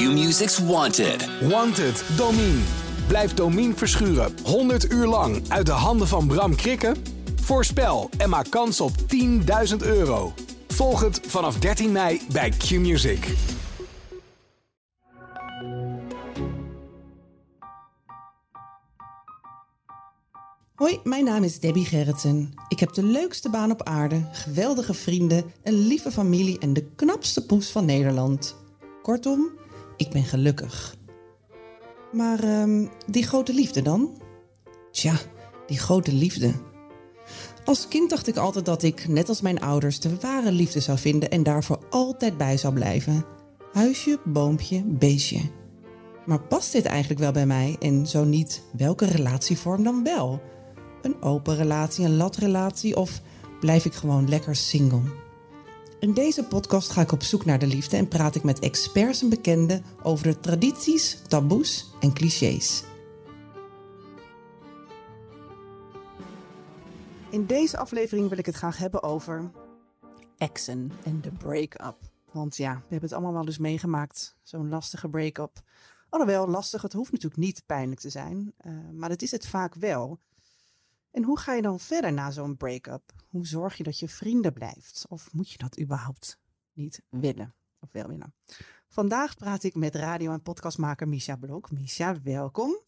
Q-Music's Wanted. Wanted, Domine. Blijf Domine verschuren 100 uur lang uit de handen van Bram Krikken? Voorspel en maak kans op 10.000 euro. Volg het vanaf 13 mei bij Q-Music. Hoi, mijn naam is Debbie Gerritsen. Ik heb de leukste baan op aarde, geweldige vrienden, een lieve familie en de knapste poes van Nederland. Kortom, ik ben gelukkig. Maar ehm, die grote liefde dan? Tja, die grote liefde. Als kind dacht ik altijd dat ik, net als mijn ouders, de ware liefde zou vinden en daarvoor altijd bij zou blijven. Huisje, boompje, beestje. Maar past dit eigenlijk wel bij mij en zo niet, welke relatievorm dan wel? Een open relatie, een latrelatie of blijf ik gewoon lekker single? In deze podcast ga ik op zoek naar de liefde en praat ik met experts en bekenden over de tradities, taboes en clichés. In deze aflevering wil ik het graag hebben over exen en de break-up. Want ja, we hebben het allemaal wel eens meegemaakt, zo'n lastige break-up. Alhoewel lastig, het hoeft natuurlijk niet pijnlijk te zijn, uh, maar het is het vaak wel. En hoe ga je dan verder na zo'n break-up? Hoe zorg je dat je vrienden blijft? Of moet je dat überhaupt niet willen? Of wel willen? Vandaag praat ik met radio- en podcastmaker Misha Blok. Misha, welkom.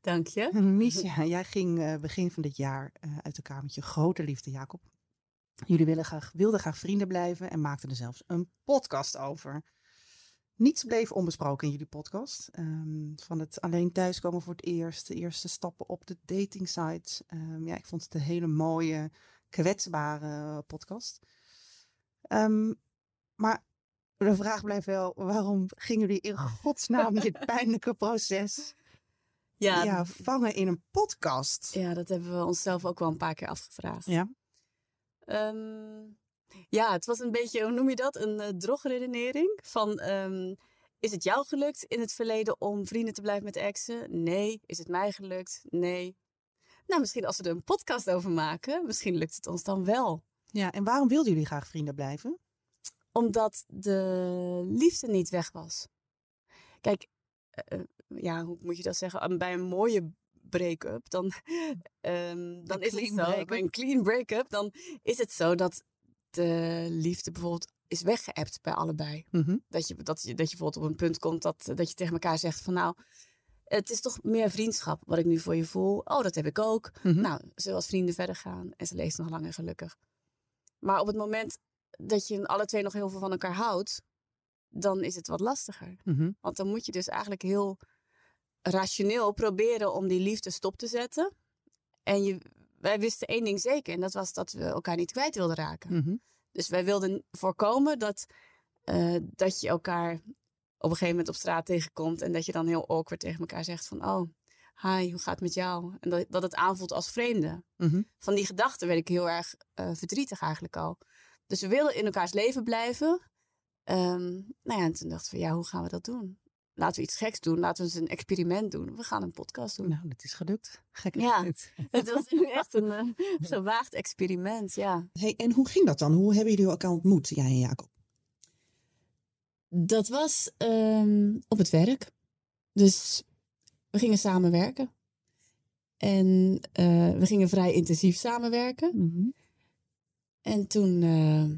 Dank je. Misha, jij ging uh, begin van dit jaar uh, uit elkaar met je grote liefde Jacob. Jullie wilden graag, wilden graag vrienden blijven en maakten er zelfs een podcast over. Niets bleef onbesproken in jullie podcast. Um, van het alleen thuiskomen voor het eerst, de eerste stappen op de dating sites. Um, ja, ik vond het een hele mooie, kwetsbare podcast. Um, maar de vraag blijft wel, waarom gingen jullie in godsnaam dit pijnlijke proces ja, ja, vangen in een podcast? Ja, dat hebben we onszelf ook wel een paar keer afgevraagd. Ja. Um, ja, het was een beetje, hoe noem je dat? Een uh, drogredenering. Van, um, is het jou gelukt in het verleden om vrienden te blijven met exen? Nee. Is het mij gelukt? Nee. Nou, misschien als we er een podcast over maken, misschien lukt het ons dan wel. Ja, en waarom wilden jullie graag vrienden blijven? Omdat de liefde niet weg was. Kijk, uh, ja, hoe moet je dat zeggen? Bij een mooie break-up, dan, um, dan is het zo. Bij een clean break-up, dan is het zo dat de liefde bijvoorbeeld is weggeëpt bij allebei. Mm -hmm. dat, je, dat, je, dat je bijvoorbeeld op een punt komt dat, dat je tegen elkaar zegt van nou, het is toch meer vriendschap wat ik nu voor je voel. Oh, dat heb ik ook. Mhm. Mm -hmm. Nou, zullen als vrienden verder gaan en ze leeft nog lang en gelukkig. Maar op het moment dat je alle twee nog heel veel van elkaar houdt, dan is het wat lastiger. Mm -hmm. Want dan moet je dus eigenlijk heel rationeel proberen om die liefde stop te zetten. En je, wij wisten één ding zeker. En dat was dat we elkaar niet kwijt wilden raken. Mm -hmm. Dus wij wilden voorkomen dat, uh, dat je elkaar op een gegeven moment op straat tegenkomt. En dat je dan heel awkward tegen elkaar zegt van... Oh, hi, hoe gaat het met jou? En dat, dat het aanvoelt als vreemde. Mm -hmm. Van die gedachte werd ik heel erg uh, verdrietig eigenlijk al. Dus we wilden in elkaars leven blijven. Um, nou ja, en toen dachten we, ja, hoe gaan we dat doen? Laten we iets geks doen. Laten we eens een experiment doen. We gaan een podcast doen. Nou, dat is gelukt. Gek ja, het. het was echt een uh, gewaagd experiment, ja. Hey, en hoe ging dat dan? Hoe hebben jullie elkaar ontmoet, jij en Jacob? Dat was um, op het werk. Dus we gingen samenwerken. En uh, we gingen vrij intensief samenwerken. Mm -hmm. En toen uh,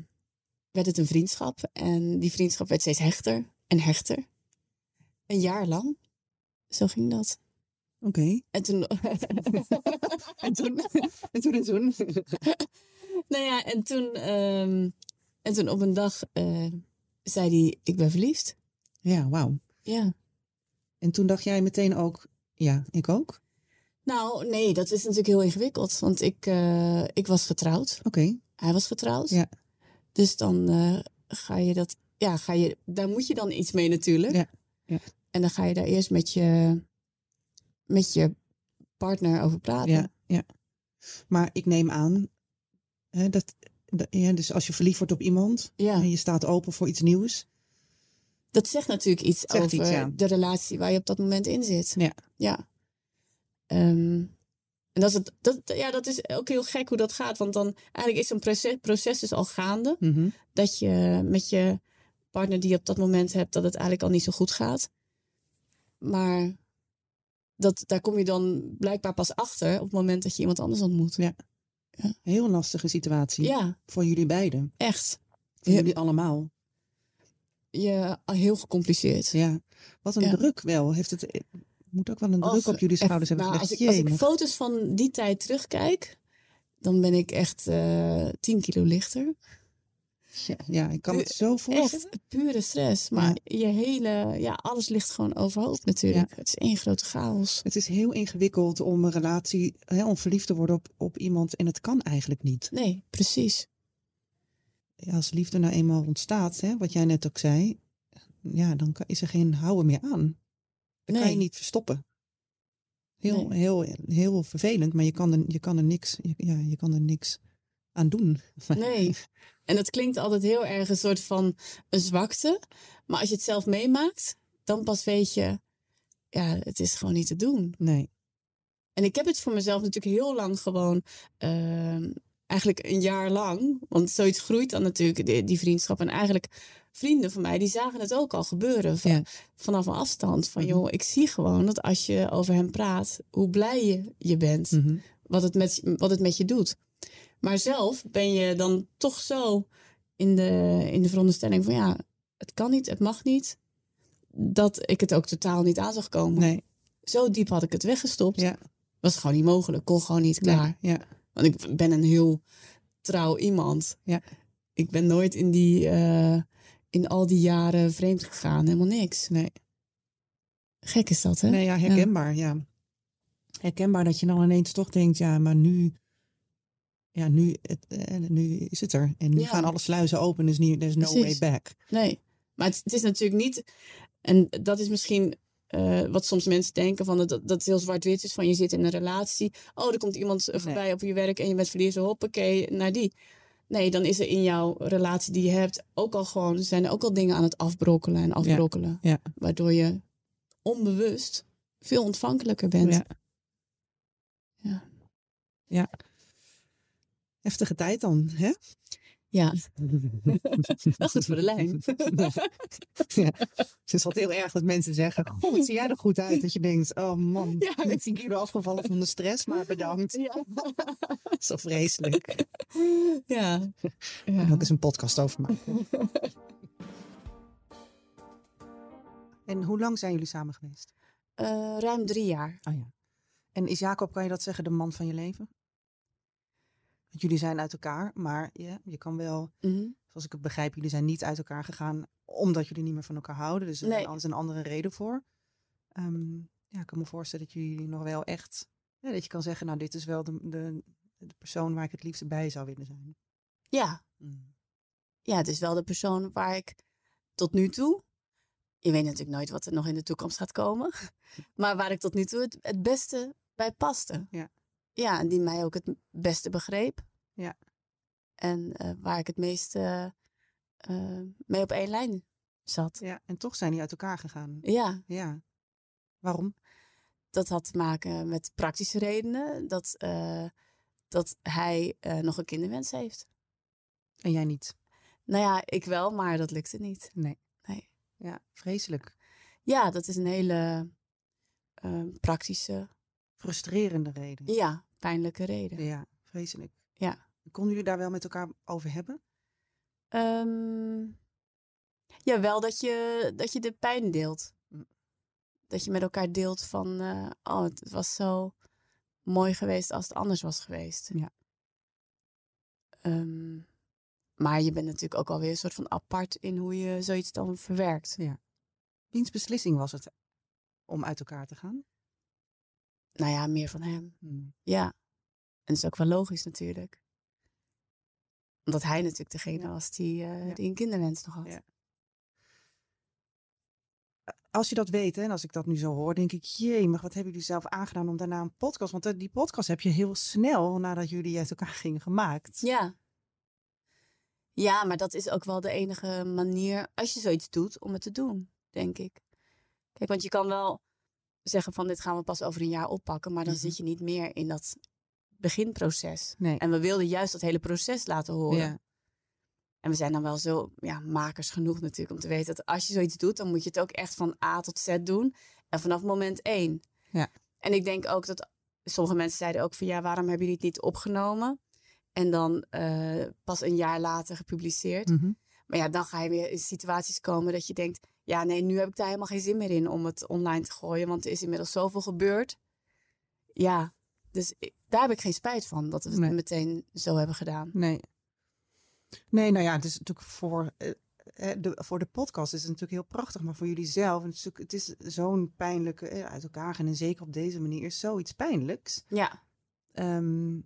werd het een vriendschap. En die vriendschap werd steeds hechter en hechter. Een jaar lang. Zo ging dat. Oké. Okay. En toen... en toen... en toen en toen... nou ja, en toen... Um, en toen op een dag uh, zei hij, ik ben verliefd. Ja, wauw. Ja. En toen dacht jij meteen ook, ja, ik ook? Nou, nee, dat is natuurlijk heel ingewikkeld. Want ik, uh, ik was getrouwd. Oké. Okay. Hij was getrouwd. Ja. Dus dan uh, ga je dat... Ja, ga je, daar moet je dan iets mee natuurlijk. Ja. Ja. En dan ga je daar eerst met je, met je partner over praten. Ja, ja. Maar ik neem aan hè, dat, dat ja, dus als je verliefd wordt op iemand ja. en je staat open voor iets nieuws. Dat zegt natuurlijk iets zegt over iets, ja. de relatie waar je op dat moment in zit. Ja. ja. Um, en dat is, het, dat, ja, dat is ook heel gek hoe dat gaat. Want dan eigenlijk is zo'n proces, proces dus al gaande. Mm -hmm. Dat je met je partner die je op dat moment hebt dat het eigenlijk al niet zo goed gaat. Maar dat, daar kom je dan blijkbaar pas achter op het moment dat je iemand anders ontmoet. Ja. ja. Heel lastige situatie. Ja. Voor jullie beiden. Echt. Voor jullie allemaal. Ja, heel gecompliceerd. Ja. Wat een druk wel. Heeft het moet ook wel een druk op jullie schouders hebben nou, Als ik, als ik, foto's van die tijd terugkijk, dan ben ik echt uh, 10 kilo lichter. Ja, ja, ik kan het zo voorstellen. Echt pure stress. Maar je hele, ja, alles ligt gewoon overhoop natuurlijk. Het is één grote chaos. Het is heel ingewikkeld om een relatie, hè, om verliefd te worden op, op iemand. En het kan eigenlijk niet. Nee, precies. Ja, als liefde nou eenmaal ontstaat, hè, wat jij net ook zei. Ja, dan is er geen houden meer aan. Dat kan je niet verstoppen. Heel, heel, heel vervelend, maar je kan er, je kan er niks, ja, je kan er niks aan doen. Nee. En dat klinkt altijd heel erg een soort van een zwakte. Maar als je het zelf meemaakt, dan pas weet je, ja, het is gewoon niet te doen. Nee. En ik heb het voor mezelf natuurlijk heel lang gewoon, uh, eigenlijk een jaar lang. Want zoiets groeit dan natuurlijk, die, die vriendschap. En eigenlijk vrienden van mij, die zagen het ook al gebeuren van, vanaf een afstand. Van mhm. joh, ik zie gewoon dat als je over hem praat, hoe blij je, je bent. Mhm. wat, het met, wat het met je doet. Maar zelf ben je dan toch zo in de, in de veronderstelling van ja, het kan niet, het mag niet. Dat ik het ook totaal niet aan zag komen. Nee. Zo diep had ik het weggestopt. Ja. Was gewoon niet mogelijk, kon gewoon niet klaar. ja. Want ik ben een heel trouw iemand. Ja. Ik ben nooit in die, uh, in al die jaren vreemd gegaan. Helemaal niks. Nee. Gek is dat, hè? Nee, ja, herkenbaar, ja. Herkenbaar dat je dan ineens toch denkt, ja, maar nu, ja, nu, het, eh, nu is het er. En nu gaan alle sluizen open, dus er is no way back. Nee, maar het, het, is natuurlijk niet, en dat is misschien uh, wat soms mensen denken van dat, dat het heel zwart-wit is van je zit in een relatie. Oh, er komt iemand voorbij op je werk en je bent verliefd, hoppakee, naar die. Nee, dan is er in jouw relatie die je hebt ook al gewoon, zijn er ook al dingen aan het afbrokkelen en afbrokkelen. Ja. Waardoor je onbewust veel ontvankelijker bent. Ja. Ja. Heftige tijd dan, hè? Ja. Wel goed voor de lijn. ja. Het is wat heel erg dat mensen zeggen: Goh, wat zie jij er goed uit? Dat je denkt: Oh man, ja. ik ben 10 kilo afgevallen van de stress, maar bedankt. Ja. Zo vreselijk. Ja. ja. ook eens een podcast over maken. en hoe lang zijn jullie samen geweest? Uh, ruim drie jaar. Oh ja. En is Jacob, kan je dat zeggen, de man van je leven? Jullie zijn uit elkaar, maar ja, je kan wel, mm zoals ik het begrijp, jullie zijn niet uit elkaar gegaan omdat jullie niet meer van elkaar houden. Dus er nee. is een andere reden voor. Um, ja, ik kan me voorstellen dat jullie nog wel echt, ja, dat je kan zeggen, nou, dit is wel de, de, de persoon waar ik het liefst bij zou willen zijn. Ja. Mm. Ja, het is wel de persoon waar ik tot nu toe, je weet natuurlijk nooit wat er nog in de toekomst gaat komen, maar waar ik tot nu toe het, het beste bij paste. Ja. Ja, en die mij ook het beste begreep. Ja. En uh, waar ik het meest uh, uh, mee op één lijn zat. Ja, en toch zijn die uit elkaar gegaan. Ja. Ja. Waarom? Dat had te maken met praktische redenen. Dat, dat hij nog een kinderwens heeft. En jij niet? Nou ja, ik wel, maar dat lukte niet. Nee. Nee. Ja, vreselijk. Ja, dat is een hele praktische frustrerende reden. Ja, pijnlijke reden. Ja, vreselijk. Ja. Konden jullie daar wel met elkaar over hebben? Um, ja, wel dat je, dat je de pijn deelt. Hm. Dat je met elkaar deelt van, uh, oh, het was zo mooi geweest als het anders was geweest. Ja. Um, maar je bent natuurlijk ook alweer een soort van apart in hoe je zoiets dan verwerkt. Ja. Wiens beslissing was het om uit elkaar te gaan? Nou ja, meer van hem. Hmm. Ja. En dat is ook wel logisch natuurlijk. Omdat hij natuurlijk degene was die, uh, die een kinderwens nog had. Ja. Als je dat weet, hè, en als ik dat nu zo hoor, denk ik, jee, maar wat hebben jullie zelf aangedaan om daarna een podcast? Want eh, die podcast heb je heel snel nadat jullie uit elkaar gingen gemaakt. Ja. Ja, maar dat is ook wel de enige manier, als je zoiets doet, om het te doen, denk ik. Kijk, want je kan wel zeggen van dit gaan we pas over een jaar oppakken. Maar dan mhm. zit je niet meer in dat beginproces. Nee. En we wilden juist dat hele proces laten horen. Ja. En we zijn dan wel zo ja, makers genoeg natuurlijk om te weten dat als je zoiets doet, dan moet je het ook echt van A tot Z doen. En vanaf moment één. Ja. En ik denk ook dat sommige mensen zeiden ook van ja, waarom hebben jullie het niet opgenomen? En dan uh, pas een jaar later gepubliceerd. Mhm. Maar ja, dan ga je weer in situaties komen dat je denkt, ja nee, nu heb ik daar helemaal geen zin meer in om het online te gooien, want er is inmiddels zoveel gebeurd. Ja, dus ik- daar heb ik geen spijt van dat we het Nee. meteen zo hebben gedaan. Nee. Nee, nou ja, het is natuurlijk voor, eh, eh, de, voor de podcast is het natuurlijk heel prachtig, maar voor jullie zelf, het is, natuurlijk- het is zo'n pijnlijke, eh, uit elkaar gaan en zeker op deze manier, is zoiets pijnlijks. Ja, Ehm,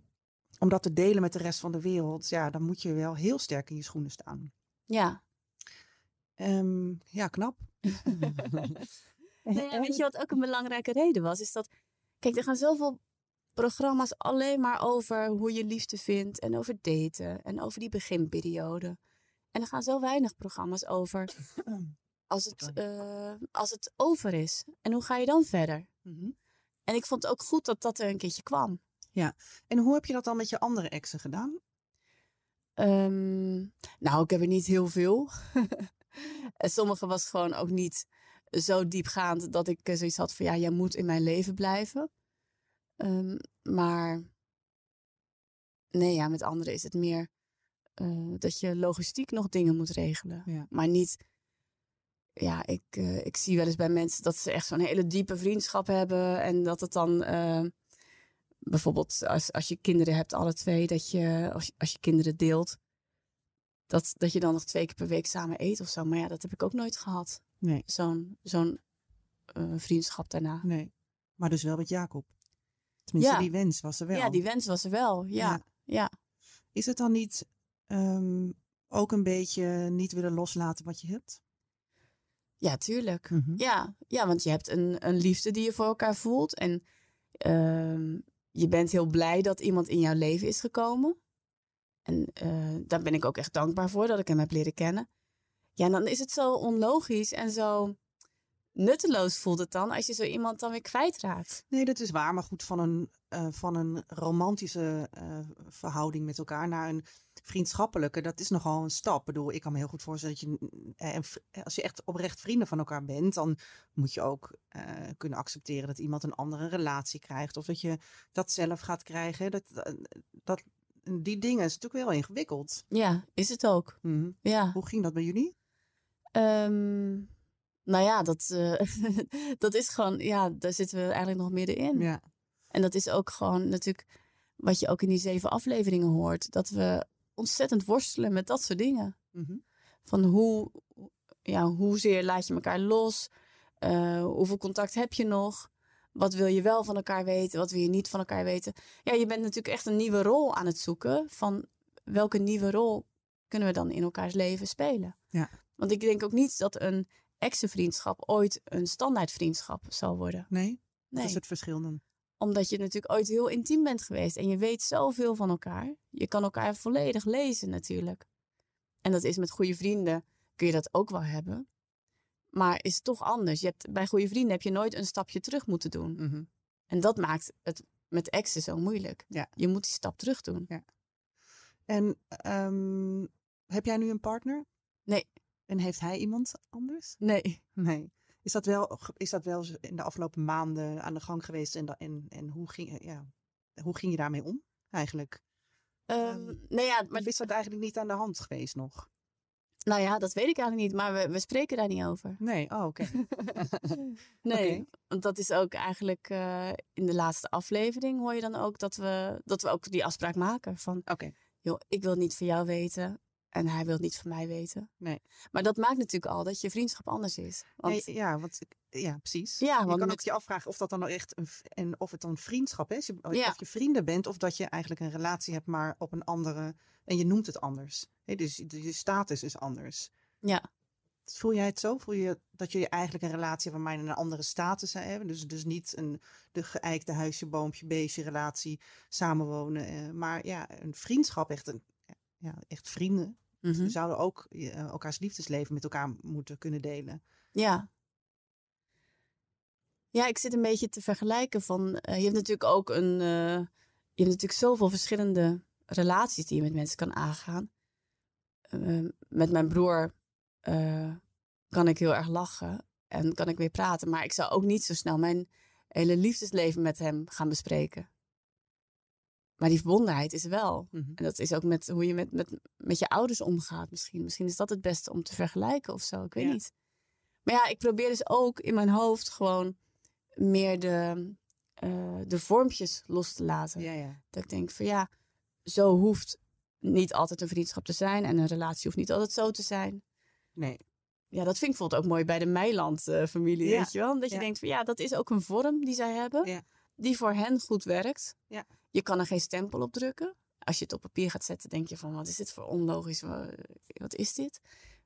om dat te delen met de rest van de wereld, ja, dan moet je wel heel sterk in je schoenen staan. ja. Ehm, ja, knap. En weet je wat ook een belangrijke reden was? Is dat, kijk, er gaan zoveel programma's alleen maar over hoe je liefde vindt en over daten en over die beginperiode. En er gaan zo weinig programma's over als het, eh, als het over is. En hoe ga je dan verder? Mhm. En ik vond het ook goed dat dat er een keertje kwam. En hoe heb je dat dan met je andere exen gedaan? Ehm, nou, ik heb er niet heel veel. en sommige was gewoon ook niet zo diepgaand dat ik eh, zoiets had van ja, jij moet in mijn leven blijven. Ehm, maar nee, ja, met anderen is het meer eh, dat je logistiek nog dingen moet regelen. Ja. Maar niet, ja, ik, eh, ik zie wel eens bij mensen dat ze echt zo'n hele diepe vriendschap hebben en dat het dan. bijvoorbeeld als, als je kinderen hebt, alle twee, dat je als, je als je kinderen deelt, dat, dat je dan nog twee keer per week samen eet of zo. Maar ja, dat heb ik ook nooit gehad. Nee. Zo'n zo'n eh, vriendschap daarna. Nee. Maar dus wel met Jacob. Tenminste, Ja. die wens was er wel. Ja, die wens was er wel. Ja, Ja. ja. Is het dan niet ehm, ook een beetje niet willen loslaten wat je hebt? ja tuurlijk. Mhm. Ja, ja, want je hebt een, een liefde die je voor elkaar voelt. En ehm, je bent heel blij dat iemand in jouw leven is gekomen. En eh, daar ben ik ook echt dankbaar voor dat ik hem heb leren kennen. Ja, dan is het zo onlogisch en zo nutteloos voelt het dan als je zo iemand dan weer kwijtraakt. Nee, dat is waar. Maar goed, van een, eh, van een romantische eh, verhouding met elkaar naar een vriendschappelijke, dat is nogal een stap. Ik bedoel, ik kan me heel goed voorstellen dat je, als je echt oprecht vrienden van elkaar bent, dan moet je ook kunnen accepteren dat iemand een andere relatie krijgt. Of dat je dat zelf gaat krijgen. Dat, dat, die dingen is natuurlijk wel ingewikkeld. Ja, is het ook. Mhm. Ja. Hoe ging dat bij jullie? Ehm, nou ja, dat, eh, dat is gewoon, ja, daar zitten we eigenlijk nog middenin. Ja. En dat is ook gewoon natuurlijk wat je ook in die zeven afleveringen hoort. Dat we ontzettend worstelen met dat soort dingen. Mhm. Van hoe, ja, hoezeer laat je elkaar los? Eh, hoeveel contact heb je nog? Wat wil je wel van elkaar weten? Wat wil je niet van elkaar weten? Ja, je bent natuurlijk echt een nieuwe rol aan het zoeken. Van welke nieuwe rol kunnen we dan in elkaars leven spelen? Ja. Want ik denk ook niet dat een exenvriendschap ooit een standaard vriendschap zal worden. Nee? Dat Nee, is het verschil dan. omdat je natuurlijk ooit heel intiem bent geweest en je weet zoveel van elkaar. Je kan elkaar volledig lezen natuurlijk. En dat is met goede vrienden, kun je dat ook wel hebben. Maar is toch anders. Je hebt, bij goede vrienden heb je nooit een stapje terug moeten doen. Mhm. En dat maakt het met exen zo moeilijk. Ja. Je moet die stap terug doen. En ehm, heb jij nu een partner? Nee. En heeft hij iemand anders? Nee. Nee. Is dat wel, is dat wel in de afgelopen maanden aan de gang geweest? En, en, en hoe, ging, ja, hoe ging je daarmee om eigenlijk? Nee, ja, maar Maar is dat eigenlijk niet aan de hand geweest nog? Nou ja, dat weet ik eigenlijk niet. Maar we, we spreken daar niet over. Nee, oh, oké. Nee, want dat is ook eigenlijk eh, in de laatste aflevering hoor je dan ook dat we, dat we ook die afspraak maken. Van, Oké. joh, ik wil niet van jou weten en hij wil niet van mij weten. Nee. Maar dat maakt natuurlijk al dat je vriendschap anders is. Want, Ja, ja, want, ja, precies. Ja, je want kan met- ook je afvragen of dat dan nou echt een, en of het dan vriendschap is. Of Ja. je vrienden bent of dat je eigenlijk een relatie hebt, maar op een andere. En je noemt het anders. Dus je je status is anders. ja, Voel jij het zo? Voel je dat jullie eigenlijk een relatie in een andere status hebben? Dus, dus niet een de geëikte huisje, boompje, beestje relatie, samenwonen. eh, maar ja, een vriendschap, echt, een, ja, echt vrienden. mhm. We zouden ook eh, elkaars liefdesleven met elkaar moeten kunnen delen. ja. Ja, ik zit een beetje te vergelijken van, eh, je hebt natuurlijk ook een, eh, je hebt natuurlijk zoveel verschillende relaties die je met mensen kan aangaan. met mijn broer kan ik heel erg lachen en kan ik weer praten. Maar ik zou ook niet zo snel mijn hele liefdesleven met hem gaan bespreken. Maar die verbondenheid is wel. Mhm. En dat is ook met hoe je met, met, met je ouders omgaat misschien. Misschien is dat het beste om te vergelijken of zo. Ik weet Ja. niet. Maar ja, ik probeer dus ook in mijn hoofd gewoon meer de, eh, de vormpjes los te laten. Ja, ja. Dat ik denk van ja, zo hoeft niet altijd een vriendschap te zijn. En een relatie hoeft niet altijd zo te zijn. Nee. Ja, dat vind ik bijvoorbeeld ook mooi bij de Meiland-familie, Ja. weet je wel? Dat je denkt van ja, dat is ook een vorm die zij hebben. Ja. Die voor hen goed werkt. Ja. Je kan er geen stempel op drukken. Als je het op papier gaat zetten, denk je van wat is dit voor onlogisch? Wa- Wat is dit?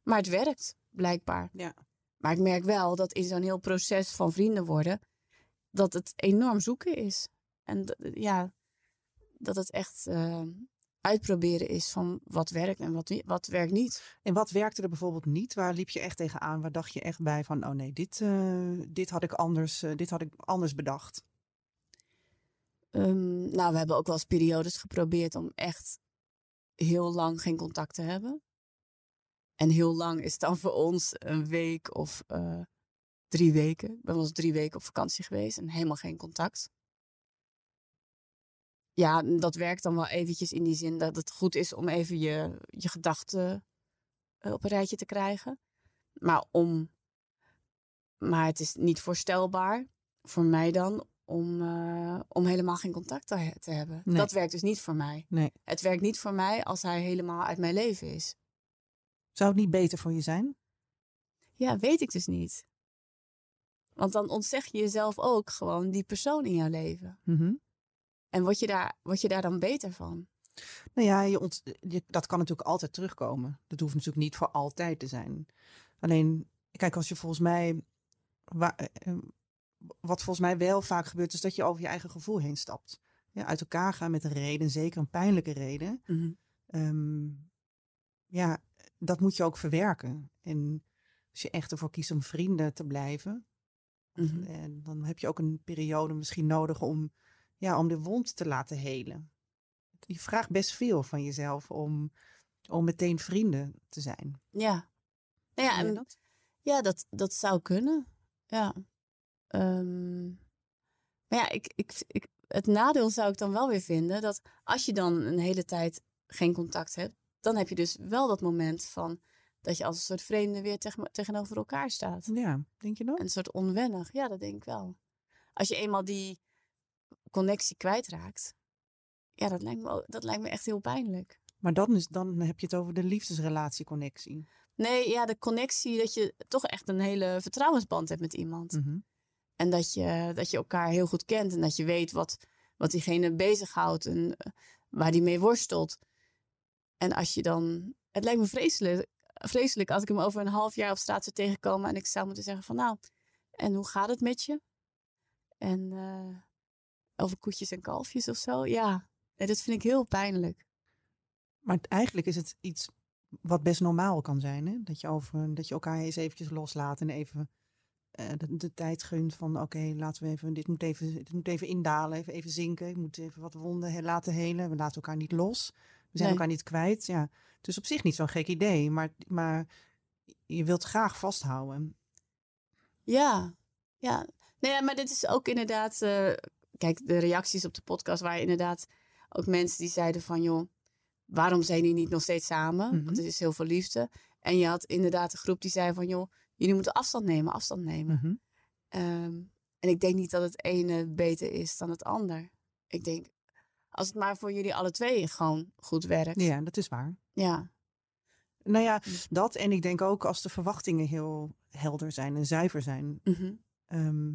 Maar het werkt, blijkbaar. Ja. Maar ik merk wel dat in zo'n heel proces van vrienden worden, dat het enorm zoeken is. En ja, dat het echt eh, uitproberen is van wat werkt en wat, wat werkt niet. En wat werkte er bijvoorbeeld niet? Waar liep je echt tegenaan? Waar dacht je echt bij van, oh nee, dit, eh, dit, had, ik anders, eh, dit had ik anders bedacht? Ehm, nou, we hebben ook wel eens periodes geprobeerd om echt heel lang geen contact te hebben. En heel lang is dan voor ons een week of eh, drie weken. Wel eens drie weken op vakantie geweest en helemaal geen contact. Ja, dat werkt dan wel eventjes in die zin dat het goed is om even je, je gedachten eh, op een rijtje te krijgen. Maar, om, maar het is niet voorstelbaar voor mij dan om, eh, om helemaal geen contact te, he- te hebben. Nee. Dat werkt dus niet voor mij. Nee. Het werkt niet voor mij als hij helemaal uit mijn leven is. Zou het niet beter voor je zijn? Ja, weet ik dus niet. Want dan ontzeg je jezelf ook gewoon die persoon in jouw leven. Mhm. En word je daar, word je daar dan beter van? Nou ja, je ont, je, dat kan natuurlijk altijd terugkomen. Dat hoeft natuurlijk niet voor altijd te zijn. Alleen, kijk, als je volgens mij. wa- eh, eh, wat volgens mij wel vaak gebeurt, is dat je over je eigen gevoel heen stapt. Ja, uit elkaar gaan met een reden, zeker een pijnlijke reden. Ehm, ja, dat moet je ook verwerken. En als je echt ervoor kiest om vrienden te blijven, Mhm. en dan heb je ook een periode misschien nodig om, ja, om de wond te laten helen. Je vraagt best veel van jezelf om, om meteen vrienden te zijn. Ja. Nou ja, en, dat? ja dat, dat zou kunnen. Ja. Ehm, maar ja, ik, ik, ik, het nadeel zou ik dan wel weer vinden dat als je dan een hele tijd geen contact hebt, dan heb je dus wel dat moment van dat je als een soort vreemde weer tegen, tegenover elkaar staat. Ja, denk je dat? Een soort onwennig. Ja, dat denk ik wel. Als je eenmaal die connectie kwijtraakt, ja, dat lijkt me, dat lijkt me echt heel pijnlijk. Maar dan, is, dan heb je het over de liefdesrelatieconnectie. Nee, ja, de connectie dat je toch echt een hele vertrouwensband hebt met iemand. Mhm. En dat je, dat je elkaar heel goed kent en dat je weet wat, wat diegene bezighoudt en eh, waar die mee worstelt. En als je dan. Het lijkt me vreselijk, vreselijk als ik hem over een half jaar op straat zou tegenkomen en ik zou moeten zeggen van nou, en hoe gaat het met je? En eh, over koetjes en kalfjes of zo. Ja, nee, dat vind ik heel pijnlijk. Maar eigenlijk is het iets wat best normaal kan zijn. Hè? Dat, je over, dat je elkaar eens eventjes loslaat en even eh, de, de tijd gunt van oké, laten we even, dit moet even, dit moet even indalen, even, even zinken. Ik moet even wat wonden he- laten helen. We laten elkaar niet los. We zijn Nee. elkaar niet kwijt. Ja, het is op zich niet zo'n gek idee, maar, maar je wilt graag vasthouden. Ja, ja. Nee, maar dit is ook inderdaad. eh, kijk, de reacties op de podcast waren inderdaad ook mensen die zeiden van joh, waarom zijn jullie niet nog steeds samen? Mhm. Want er is heel veel liefde. En je had inderdaad een groep die zei van joh, jullie moeten afstand nemen, afstand nemen. Mhm. Ehm, en ik denk niet dat het ene beter is dan het ander. Ik denk, als het maar voor jullie alle twee gewoon goed werkt. Ja, dat is waar. Ja. Nou ja, Dus- dat en ik denk ook als de verwachtingen heel helder zijn en zuiver zijn. Mhm. ehm,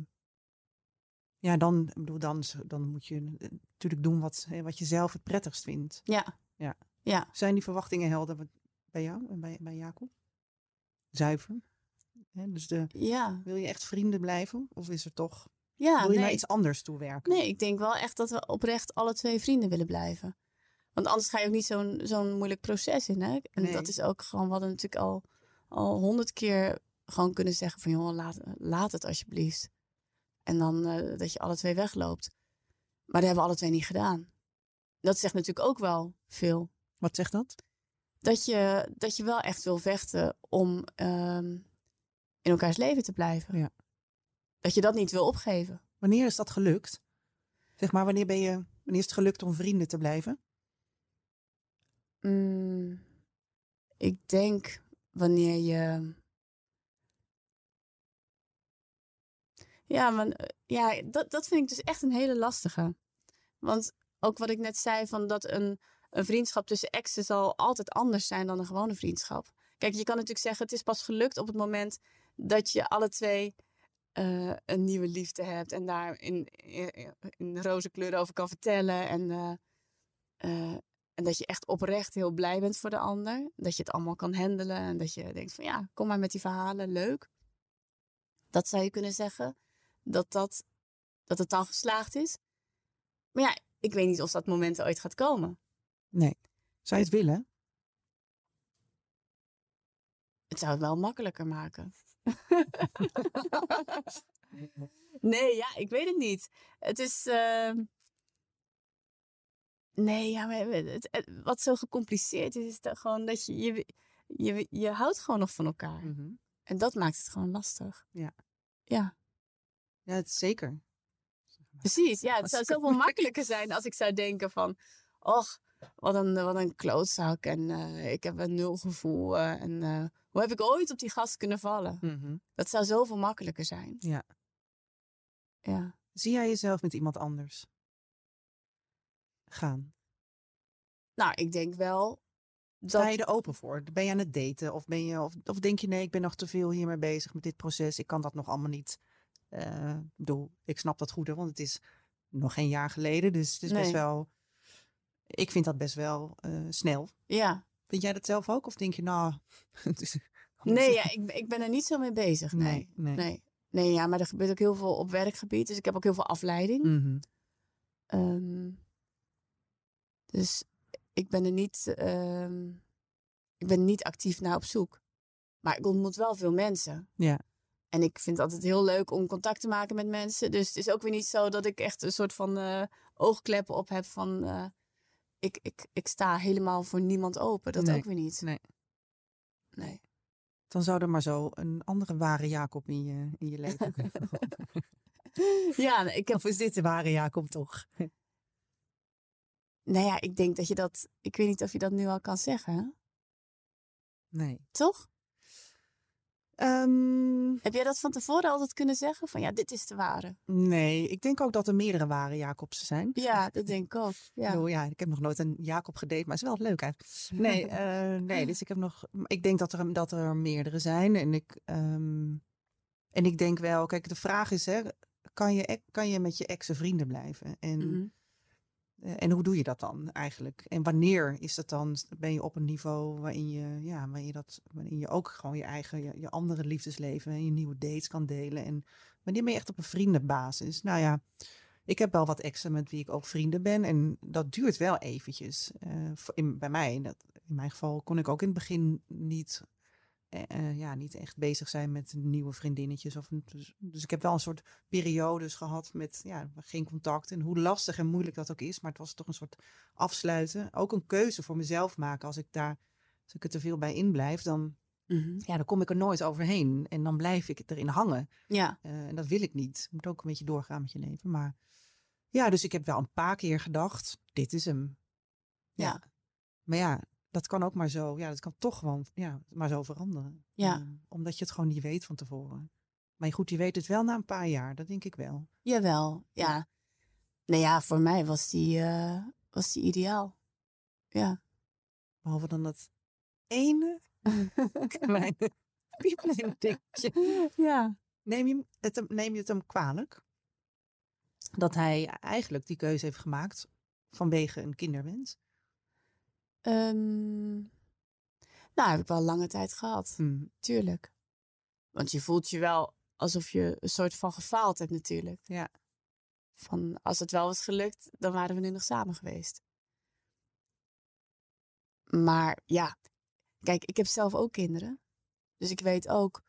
ja, dan, bedoel, dan, dan moet je eh, natuurlijk doen wat, wat je zelf het prettigst vindt. Ja. Ja. Ja. Zijn die verwachtingen helder bij jou en bij, bij Jacob? Zuiver? Hè, dus de, Ja. wil je echt vrienden blijven? Of is er toch, Ja, wil je naar iets anders toewerken? Nee, ik denk wel echt dat we oprecht alle twee vrienden willen blijven. Want anders ga je ook niet zo'n zo'n moeilijk proces in. Hè? En Nee. dat is ook gewoon, we hadden natuurlijk al al honderd keer gewoon kunnen zeggen van... joh, laat, laat het alsjeblieft. En dan eh, dat je alle twee wegloopt. Maar dat hebben we alle twee niet gedaan. Dat zegt natuurlijk ook wel veel. Wat zegt dat? dat je, dat je wel echt wil vechten om ehm, in elkaars leven te blijven. Ja. Dat je dat niet wil opgeven. Wanneer is dat gelukt? Zeg maar, wanneer, ben je, wanneer is het gelukt om vrienden te blijven? Mm, ik denk wanneer je. Ja, maar, ja dat, dat vind ik dus echt een hele lastige. Want ook wat ik net zei, van dat een, een vriendschap tussen exen zal altijd anders zijn dan een gewone vriendschap. Kijk, je kan natuurlijk zeggen, het is pas gelukt op het moment dat je alle twee uh, een nieuwe liefde hebt en daar in, in, in roze kleuren over kan vertellen. En, uh, uh, en dat je echt oprecht heel blij bent voor de ander. Dat je het allemaal kan handelen en dat je denkt van ja, kom maar met die verhalen, leuk. Dat zou je kunnen zeggen, dat, dat, dat het dan geslaagd is. Maar ja, ik weet niet of dat moment ooit gaat komen. Nee. Zou je het willen? Het zou het wel makkelijker maken. nee, ja, ik weet het niet. Het is. Uh... Nee, ja, maar het, het, wat zo gecompliceerd is, is dat gewoon dat je, je, je, je houdt gewoon nog van elkaar. Mm -hmm. En dat maakt het gewoon lastig. Ja. Ja. Ja, het zeker. Precies, ja. Het zou zoveel makkelijker zijn als ik zou denken van... Och, wat een, wat een klootzak en uh, ik heb een nul gevoel. Uh, en uh, hoe heb ik ooit op die gast kunnen vallen? Mm -hmm. Dat zou zoveel makkelijker zijn. Ja. Ja. Zie jij jezelf met iemand anders gaan? Nou, ik denk wel. Dat... Sta je er open voor? Ben je aan het daten? Of, ben je, of, of denk je, nee, ik ben nog te veel hiermee bezig met dit proces. Ik kan dat nog allemaal niet. Ik bedoel, ik snap dat goed, hè, want het is nog geen jaar geleden. Dus het is nee. best wel. Ik vind dat best wel uh, snel. Ja. Vind jij dat zelf ook? Of denk je, nou. nee, ja, ik, ik ben er niet zo mee bezig. Nee. Nee, nee. nee. nee ja, maar er gebeurt ook heel veel op werkgebied. Dus ik heb ook heel veel afleiding. Mm -hmm. um, dus ik ben er niet. Um, ik ben niet actief naar op zoek. Maar ik ontmoet wel veel mensen. Ja. En ik vind het altijd heel leuk om contact te maken met mensen. Dus het is ook weer niet zo dat ik echt een soort van uh, oogkleppen op heb van... Uh, ik, ik, ik sta helemaal voor niemand open. Dat nee, ook weer niet. Nee. Nee. Dan zou er maar zo een andere ware Jacob in je, in je leven Ja, ik heb... Of is dit de ware Jacob toch? nou ja, ik denk dat je dat... Ik weet niet of je dat nu al kan zeggen. Nee. Toch? Um, Heb jij dat van tevoren altijd kunnen zeggen? Van ja, dit is de ware. Nee, ik denk ook dat er meerdere ware Jacobsen zijn. Ja, dat denk ik ook. Ja. Ja, ik heb nog nooit een Jacob gedate, maar het is wel leuk eigenlijk. Nee, uh, nee dus ik heb nog. Ik denk dat er, dat er meerdere zijn. En ik, um, en ik denk wel, kijk, de vraag is: hè, kan, je, kan je met je exen vrienden blijven? En. Mhm. Mm -hmm. En hoe doe je dat dan eigenlijk? En wanneer is dat dan? Ben je op een niveau waarin je, ja, waarin je, dat, waarin je ook gewoon je eigen, je, andere liefdesleven en je nieuwe dates kan delen? En wanneer ben je echt op een vriendenbasis? Nou ja, ik heb wel wat exen met wie ik ook vrienden ben. En dat duurt wel eventjes. Uh, in, bij mij, dat, in mijn geval, kon ik ook in het begin niet, uh, ja, niet echt bezig zijn met nieuwe vriendinnetjes. Of, dus, dus ik heb wel een soort periodes gehad met ja, geen contact. En hoe lastig en moeilijk dat ook is. Maar het was toch een soort afsluiten. Ook een keuze voor mezelf maken. Als ik daar, als ik er te veel bij in blijf, dan, mm -hmm. ja, dan kom ik er nooit overheen. En dan blijf ik erin hangen. Ja. Uh, en dat wil ik niet. Je moet ook een beetje doorgaan met je leven. Maar ja, dus ik heb wel een paar keer gedacht, dit is hem. Ja. ja. Maar ja, dat kan ook maar zo, ja, dat kan toch gewoon ja, maar zo veranderen. Ja. Um, omdat je het gewoon niet weet van tevoren. Maar goed, je weet het wel na een paar jaar, dat denk ik wel. Jawel, ja. Nou ja, voor mij was die, uh, was die ideaal. Ja. Behalve dan dat ene kleine pieplein dingetje. Ja. Neem je, het, neem je het hem kwalijk? Dat hij eigenlijk die keuze heeft gemaakt vanwege een kinderwens? Um, nou, heb ik wel lange tijd gehad. Mm. Tuurlijk. Want je voelt je wel alsof je een soort van gefaald hebt natuurlijk. Ja. Van als het wel was gelukt, dan waren we nu nog samen geweest. Maar ja, kijk, ik heb zelf ook kinderen. Dus ik weet ook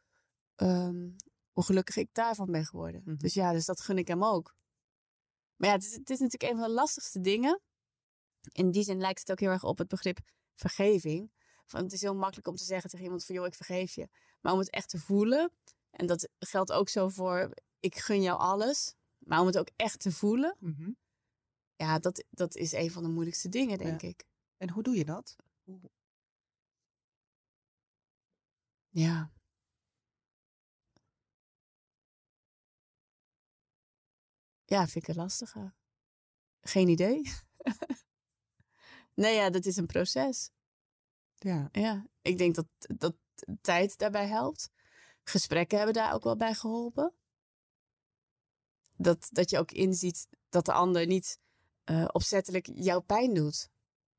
um, hoe gelukkig ik daarvan ben geworden. Mm -hmm. Dus ja, dus dat gun ik hem ook. Maar ja, het is, het is natuurlijk een van de lastigste dingen in die zin lijkt het ook heel erg op het begrip vergeving. Van, het is heel makkelijk om te zeggen tegen iemand van, joh, ik vergeef je. Maar om het echt te voelen, en dat geldt ook zo voor, ik gun jou alles. Maar om het ook echt te voelen, Mhm. ja, dat, dat is een van de moeilijkste dingen, denk ik. En hoe doe je dat? Ja. Ja, vind ik het lastiger. Geen idee. nee, ja, dat is een proces. Ja. Ja, ik denk dat, dat tijd daarbij helpt. Gesprekken hebben daar ook wel bij geholpen. Dat, dat je ook inziet dat de ander niet eh, opzettelijk jouw pijn doet.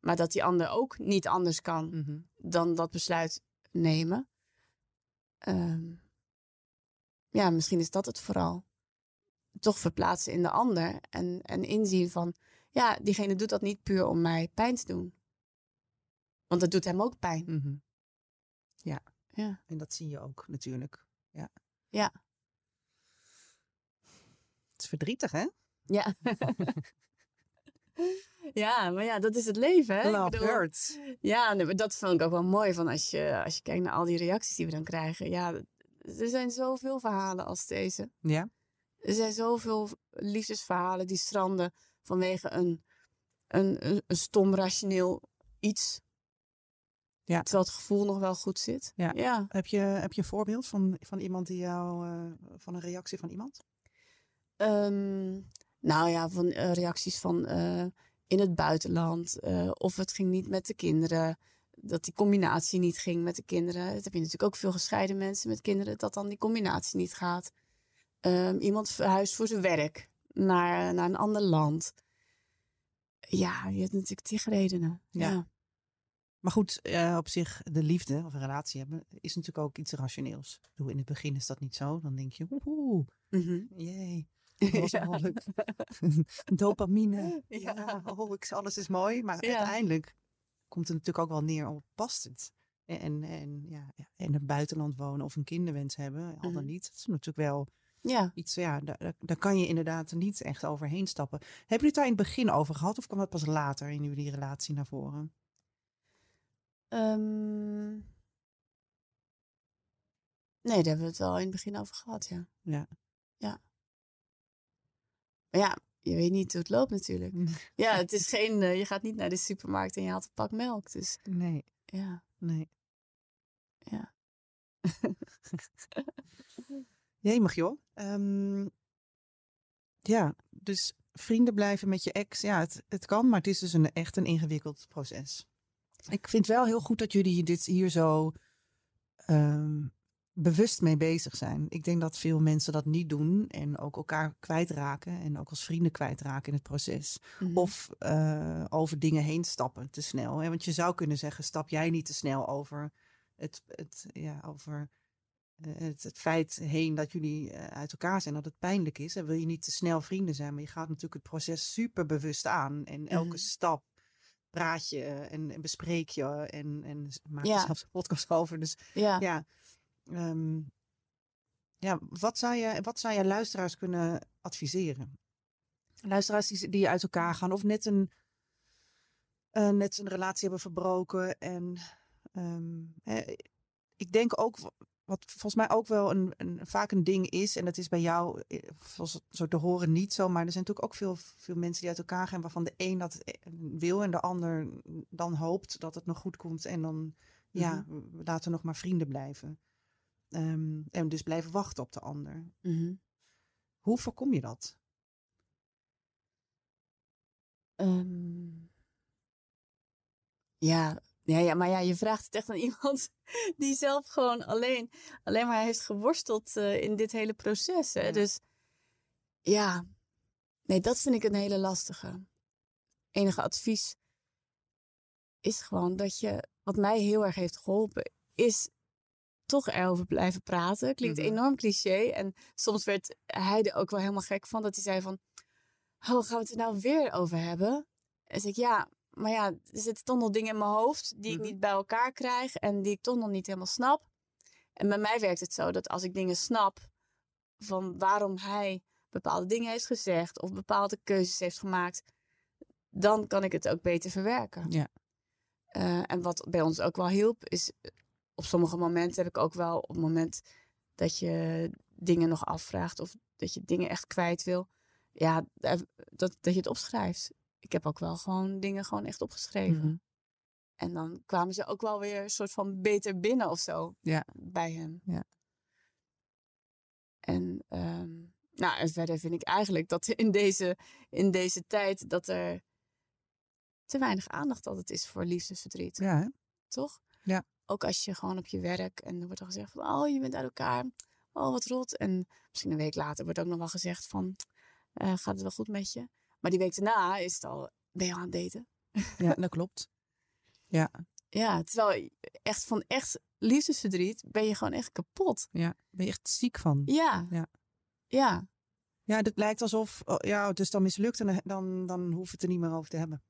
Maar dat die ander ook niet anders kan Mhm. dan dat besluit nemen. Ehm, ja, misschien is dat het vooral. Toch verplaatsen in de ander en, en inzien van, ja, diegene doet dat niet puur om mij pijn te doen. Want dat doet hem ook pijn. Mhm. Ja. Ja. En dat zie je ook natuurlijk. Ja. Ja. Het is verdrietig, hè? Ja. ja, maar ja, dat is het leven, hè? Love bedoel, hurts. Ja, nee, maar dat vond ik ook wel mooi van als je, als je kijkt naar al die reacties die we dan krijgen. Ja, er zijn zoveel verhalen als deze. Ja. Er zijn zoveel liefdesverhalen die stranden vanwege een, een, een, een stom rationeel iets. Ja. Terwijl het gevoel nog wel goed zit. Ja. ja. Heb je, heb je een voorbeeld van, van iemand die jou, eh, van een reactie van iemand? Ehm, nou ja, van eh, reacties van eh, in het buitenland. of het ging niet met de kinderen. Dat die combinatie niet ging met de kinderen. Dat heb je natuurlijk ook veel gescheiden mensen met kinderen. Dat dan die combinatie niet gaat. Ehm, iemand verhuist voor zijn werk naar, naar een ander land. Ja, je hebt natuurlijk tig redenen. Ja. Ja. Maar goed, eh, op zich, de liefde of een relatie hebben is natuurlijk ook iets rationeels. Bedoel, in het begin is dat niet zo. Dan denk je, woehoe, jee, was Ja. wel leuk. Dopamine. Ja. Ja, oh, ik, alles is mooi. Maar uiteindelijk komt het natuurlijk ook wel neer op past het. En, en, ja, ja, in het buitenland wonen of een kinderwens hebben, al dan Mhm. niet. Dat is natuurlijk wel Ja. iets, ja, daar, daar- kan je inderdaad niet echt overheen stappen. Hebben jullie het daar in het begin over gehad of kwam dat pas later in jullie relatie naar voren? Ehm, nee, daar hebben we het wel in het begin over gehad, ja. Ja. Ja. Maar ja, je weet niet hoe het loopt natuurlijk. Ja, het is geen, eh, je gaat niet naar de supermarkt en je haalt een pak melk. Dus Nee, ja, nee. ja. Jemig joh. Ehm, ja, dus vrienden blijven met je ex. Ja, het, het kan, maar het is dus een, echt een ingewikkeld proces. Ik vind wel heel goed dat jullie dit hier zo ehm, bewust mee bezig zijn. Ik denk dat veel mensen dat niet doen en ook elkaar kwijtraken. En ook als vrienden kwijtraken in het proces. Mhm. Of eh, over dingen heen stappen te snel. Hè? Want je zou kunnen zeggen, stap jij niet te snel over het, het, ja, over het, het feit heen dat jullie eh, uit elkaar zijn, dat het pijnlijk is. En wil je niet te snel vrienden zijn, maar je gaat natuurlijk het proces super bewust aan. En elke Mhm. stap praat je en, en bespreek je en, en maak je Ja. zelfs een podcast over. Dus ja. ja, ehm, ja wat, zou je, wat zou je luisteraars kunnen adviseren? Luisteraars die, die uit elkaar gaan of net een, eh, net een relatie hebben verbroken. En ehm, ik denk ook, wat volgens mij ook wel een, een, vaak een ding is, en dat is bij jou, eh, zoals het zo te horen, niet zo, maar er zijn natuurlijk ook veel, veel mensen die uit elkaar gaan, waarvan de een dat eh, wil en de ander dan hoopt dat het nog goed komt. En dan, ja, laten we nog maar vrienden blijven. Ehm, en dus blijven wachten op de ander. Mhm. Hoe voorkom je dat? Ehm, ja, ja, ja, maar ja, je vraagt het echt aan iemand die zelf gewoon alleen, alleen maar heeft geworsteld eh, in dit hele proces. Hè? Ja. Dus ja, nee, dat vind ik een hele lastige. Enige advies is gewoon dat je, wat mij heel erg heeft geholpen, is toch erover blijven praten. Klinkt Mhm. enorm cliché. En soms werd hij er ook wel helemaal gek van, dat hij zei van, oh, gaan we het er nou weer over hebben? En zei ik, ja, maar ja, er zitten toch nog dingen in mijn hoofd die Mhm. ik niet bij elkaar krijg en die ik toch nog niet helemaal snap. En bij mij werkt het zo dat als ik dingen snap van waarom hij bepaalde dingen heeft gezegd of bepaalde keuzes heeft gemaakt, dan kan ik het ook beter verwerken. Ja. Eh, en wat bij ons ook wel hielp, is eh, op sommige momenten heb ik ook wel op het moment dat je dingen nog afvraagt of dat je dingen echt kwijt wil, ja, dat, dat je het opschrijft. Ik heb ook wel gewoon dingen gewoon echt opgeschreven. Mhm. En dan kwamen ze ook wel weer een soort van beter binnen of zo Ja. bij hem. Ja. En, ehm, nou, en verder vind ik eigenlijk dat in deze, in deze tijd dat er te weinig aandacht altijd is voor liefdesverdriet. Ja, hè? Toch? Ja. Ook als je gewoon op je werk en er wordt al gezegd van, oh, je bent uit elkaar. Oh, wat rot. En misschien een week later wordt ook nog wel gezegd van, eh, gaat het wel goed met je? Maar die week daarna is het al, ben je al aan het daten? ja, dat klopt. Ja, Ja, terwijl echt van echt liefdesverdriet ben je gewoon echt kapot. ja. Ben je echt ziek van? Ja. Ja. Ja. Ja, het lijkt alsof, oh, ja, het is dan mislukt en dan- dan, hoef je het er niet meer over te hebben.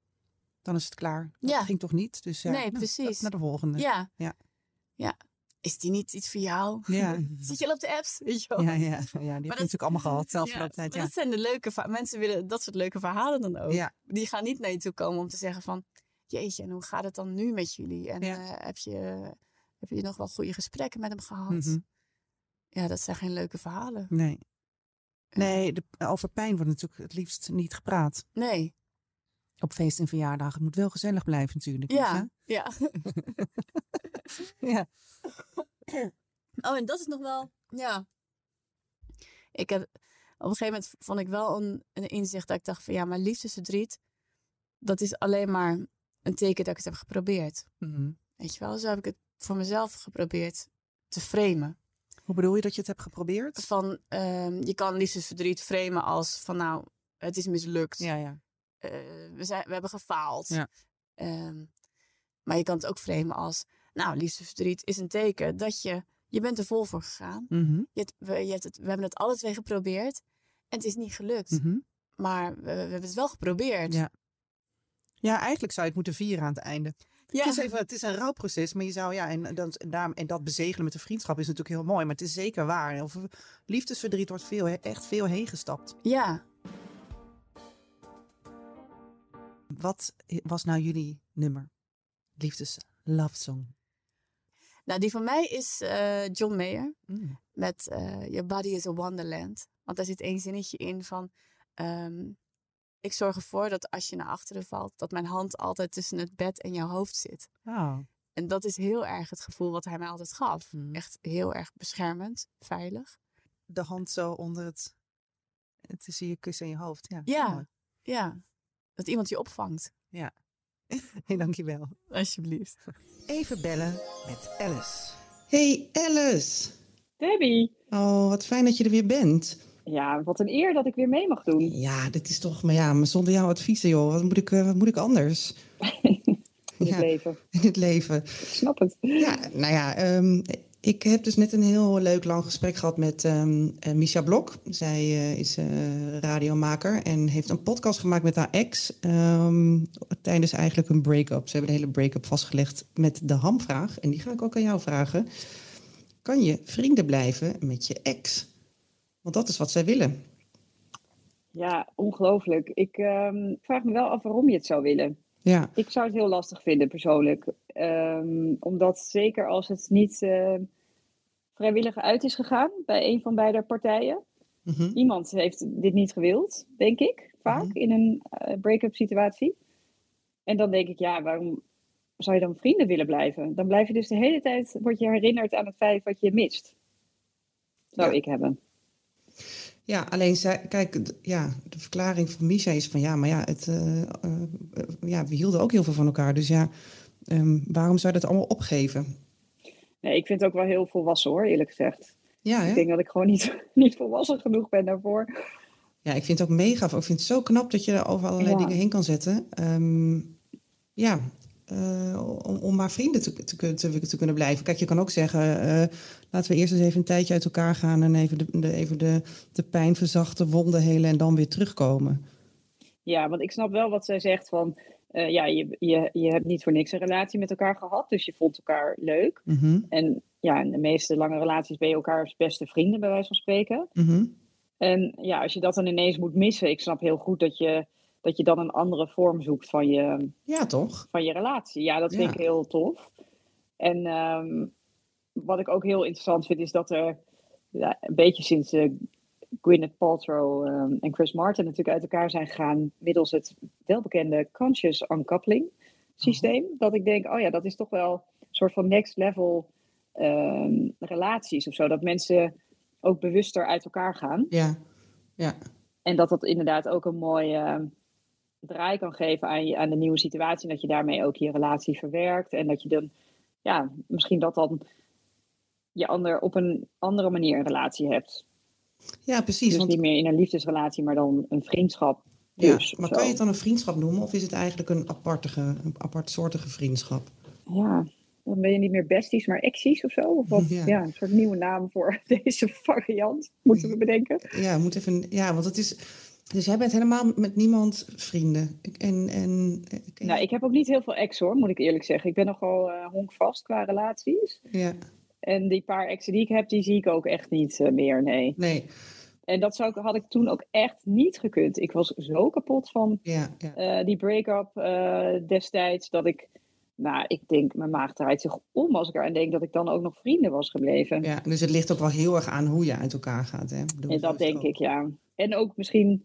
Dan is het klaar. Dat Ja. ging toch niet? Dus ja, Nee, nou, precies. Naar de volgende. Ja. Ja. Ja. Is die niet iets voor jou? Ja. Zit je al op de apps? Weet je wel? Ja, ja, ja, die heb je dat- natuurlijk allemaal gehad Ja, afgelopen tijd. Ja. dat zijn de leuke Mensen willen dat soort leuke verhalen dan ook. Ja. Die gaan niet naar je toe komen om te zeggen van... Jeetje, en hoe gaat het dan nu met jullie? En eh, heb, je, heb je nog wel goede gesprekken met hem gehad? Mhm. Ja, dat zijn geen leuke verhalen. Nee. Nee, de, over pijn wordt natuurlijk het liefst niet gepraat. Nee. Op feest en verjaardagen. Het moet wel gezellig blijven natuurlijk. Ja. Ja. ja. Oh, en dat is nog wel. Ja. Ik heb. Op een gegeven moment vond ik wel een, een inzicht dat ik dacht van ja, maar liefdesverdriet, dat is alleen maar een teken dat ik het heb geprobeerd. Mhm. Weet je wel, zo heb ik het voor mezelf geprobeerd te framen. Hoe bedoel je dat je het hebt geprobeerd? Van, ehm, je kan liefdesverdriet framen als van nou, het is mislukt. Ja, ja. Eh, we, zijn, we hebben gefaald. Ja. Ehm, maar je kan het ook framen als, nou, liefdesverdriet is een teken dat je, je bent er vol voor gegaan. Mhm. Je hebt, we, je hebt het, we hebben het alle twee geprobeerd en het is niet gelukt. Mhm. Maar we, we hebben het wel geprobeerd. Ja. Ja, eigenlijk zou je het moeten vieren aan het einde. Ja. Het, is even, het is een rouwproces, maar je zou ja, en, dan, en, en dat bezegelen met de vriendschap is natuurlijk heel mooi, maar het is zeker waar. Liefdesverdriet wordt veel, echt veel heen gestapt. ja. Wat was nou jullie nummer? Liefdes love song. Nou, die van mij is eh, John Mayer Mm. met eh, Your Body is a Wonderland. Want daar zit één zinnetje in van... ehm, ik zorg ervoor dat als je naar achteren valt... dat mijn hand altijd tussen het bed en jouw hoofd zit. Oh. En dat is heel erg het gevoel wat hij mij altijd gaf. Mhm. Echt heel erg beschermend, veilig. De hand zo onder het, het is je kussen in je hoofd. Ja, Ja. Ja, dat iemand je opvangt. Hey, dankjewel. Alsjeblieft. Even bellen met Alice. Hey Alice. Debbie, Oh, wat fijn dat je er weer bent. ja, wat een eer dat ik weer mee mag doen. Ja, dit is toch, maar ja, maar zonder jouw adviezen joh, wat moet ik, eh, wat moet ik anders in Ja. het leven. in het leven? Ik snap het. Ja, nou ja, ehm, ik heb dus net een heel leuk lang gesprek gehad met eh, Misha Blok. Zij eh, is eh, radiomaker en heeft een podcast gemaakt met haar ex ehm, tijdens eigenlijk een break-up. Ze hebben de hele break-up vastgelegd met de hamvraag. En die ga ik ook aan jou vragen. Kan je vrienden blijven met je ex? Want dat is wat zij willen. Ja, ongelooflijk. Ik ehm, vraag me wel af waarom je het zou willen. Ja, Ik zou het heel lastig vinden, persoonlijk. Ehm, omdat zeker als het niet eh, vrijwillig uit is gegaan bij een van beide partijen. mhm. Iemand heeft dit niet gewild, denk ik, vaak Mhm. in een eh, break-up situatie. En dan denk ik, ja, waarom zou je dan vrienden willen blijven? Dan blijf je dus de hele tijd, word je herinnerd aan het feit wat je mist. Zou Ja. ik hebben. Ja, alleen zij, kijk, ja, de verklaring van Misha is van ja, maar ja, het, eh, eh, ja, we hielden ook heel veel van elkaar. Dus ja, ehm, waarom zou je dat allemaal opgeven? Nee, ik vind het ook wel heel volwassen hoor, eerlijk gezegd. Ja, Ik denk dat ik gewoon niet, niet volwassen genoeg ben daarvoor. ja, ik vind het ook mega. Ik vind het zo knap dat je er over allerlei Ja. dingen heen kan zetten. Ehm, ja, eh, om, om maar vrienden te, te, te, te kunnen blijven. Kijk, je kan ook zeggen, eh, laten we eerst eens even een tijdje uit elkaar gaan en even de, de, even de, de pijn verzachten, wonden helen en dan weer terugkomen. Ja, want ik snap wel wat zij zegt van, eh, ja, je, je, je hebt niet voor niks een relatie met elkaar gehad, dus je vond elkaar leuk. Mhm, En ja, in de meeste lange relaties ben je elkaars beste vrienden, bij wijze van spreken. mhm. En ja, als je dat dan ineens moet missen, ik snap heel goed dat je dat je dan een andere vorm zoekt van je, Ja, toch? van je relatie. Ja, dat vind Ja. ik heel tof. En ehm, wat ik ook heel interessant vind, is dat er ja, een beetje sinds eh, Gwyneth Paltrow ehm, en Chris Martin natuurlijk uit elkaar zijn gegaan middels het welbekende conscious uncoupling systeem. Dat ik denk, oh ja, dat is toch wel een soort van next level ehm, relaties of zo. Dat mensen ook bewuster uit elkaar gaan. Ja. Ja. En dat dat inderdaad ook een mooie draai kan geven aan, je, aan de nieuwe situatie. En dat je daarmee ook je relatie verwerkt. En dat je dan, ja, misschien dat dan je ander op een andere manier een relatie hebt. Ja, precies. dus want, niet meer in een liefdesrelatie, maar dan een vriendschap. ja, Dus, maar zo. kan je het dan een vriendschap noemen of is het eigenlijk een apartige, een apartsoortige vriendschap? Ja, dan ben je niet meer besties, maar exies of zo. Of wat, Ja. ja. een soort nieuwe naam voor deze variant, moeten we bedenken. Ja, moet even, ja, want het is. Dus jij bent helemaal met niemand vrienden. Ik- En, en, ik- Nou, ik heb ook niet heel veel ex hoor, moet ik eerlijk zeggen. Ik ben nogal eh honkvast qua relaties. ja, En die paar exen die ik heb, die zie ik ook echt niet eh, meer, nee. nee, En dat zou ik, had ik toen ook echt niet gekund. Ik was zo kapot van ja, ja. eh, die break-up destijds, dat ik, nou, ik denk, mijn maag draait zich om als ik eraan denk dat ik dan ook nog vrienden was gebleven. ja. Dus het ligt ook wel heel erg aan hoe je uit elkaar gaat. Hè? Bedoel, en dat denk ook. ik, ja. En ook misschien,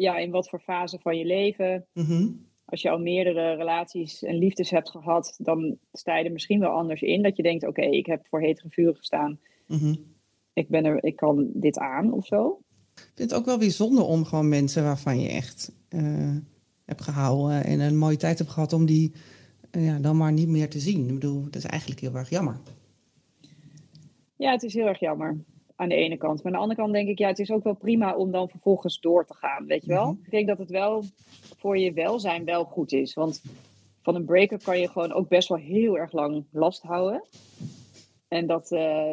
ja, in wat voor fase van je leven. Mhm. Als je al meerdere relaties en liefdes hebt gehad, dan sta je er misschien wel anders in. Dat je denkt, oké, ik heb voor hetere vuren gestaan. Mhm. Ik, ben er, ik kan dit aan of zo. Ik vind het ook wel bijzonder om gewoon mensen waarvan je echt eh, hebt gehouden en een mooie tijd hebt gehad, om die eh, ja, dan maar niet meer te zien. Ik bedoel, dat is eigenlijk heel erg jammer. Ja, het is heel erg jammer. Aan de ene kant. Maar aan de andere kant denk ik, ja, het is ook wel prima om dan vervolgens door te gaan. Weet je wel? Mhm. Ik denk dat het wel voor je welzijn wel goed is. Want van een break-up kan je gewoon ook best wel heel erg lang last houden. En dat, eh,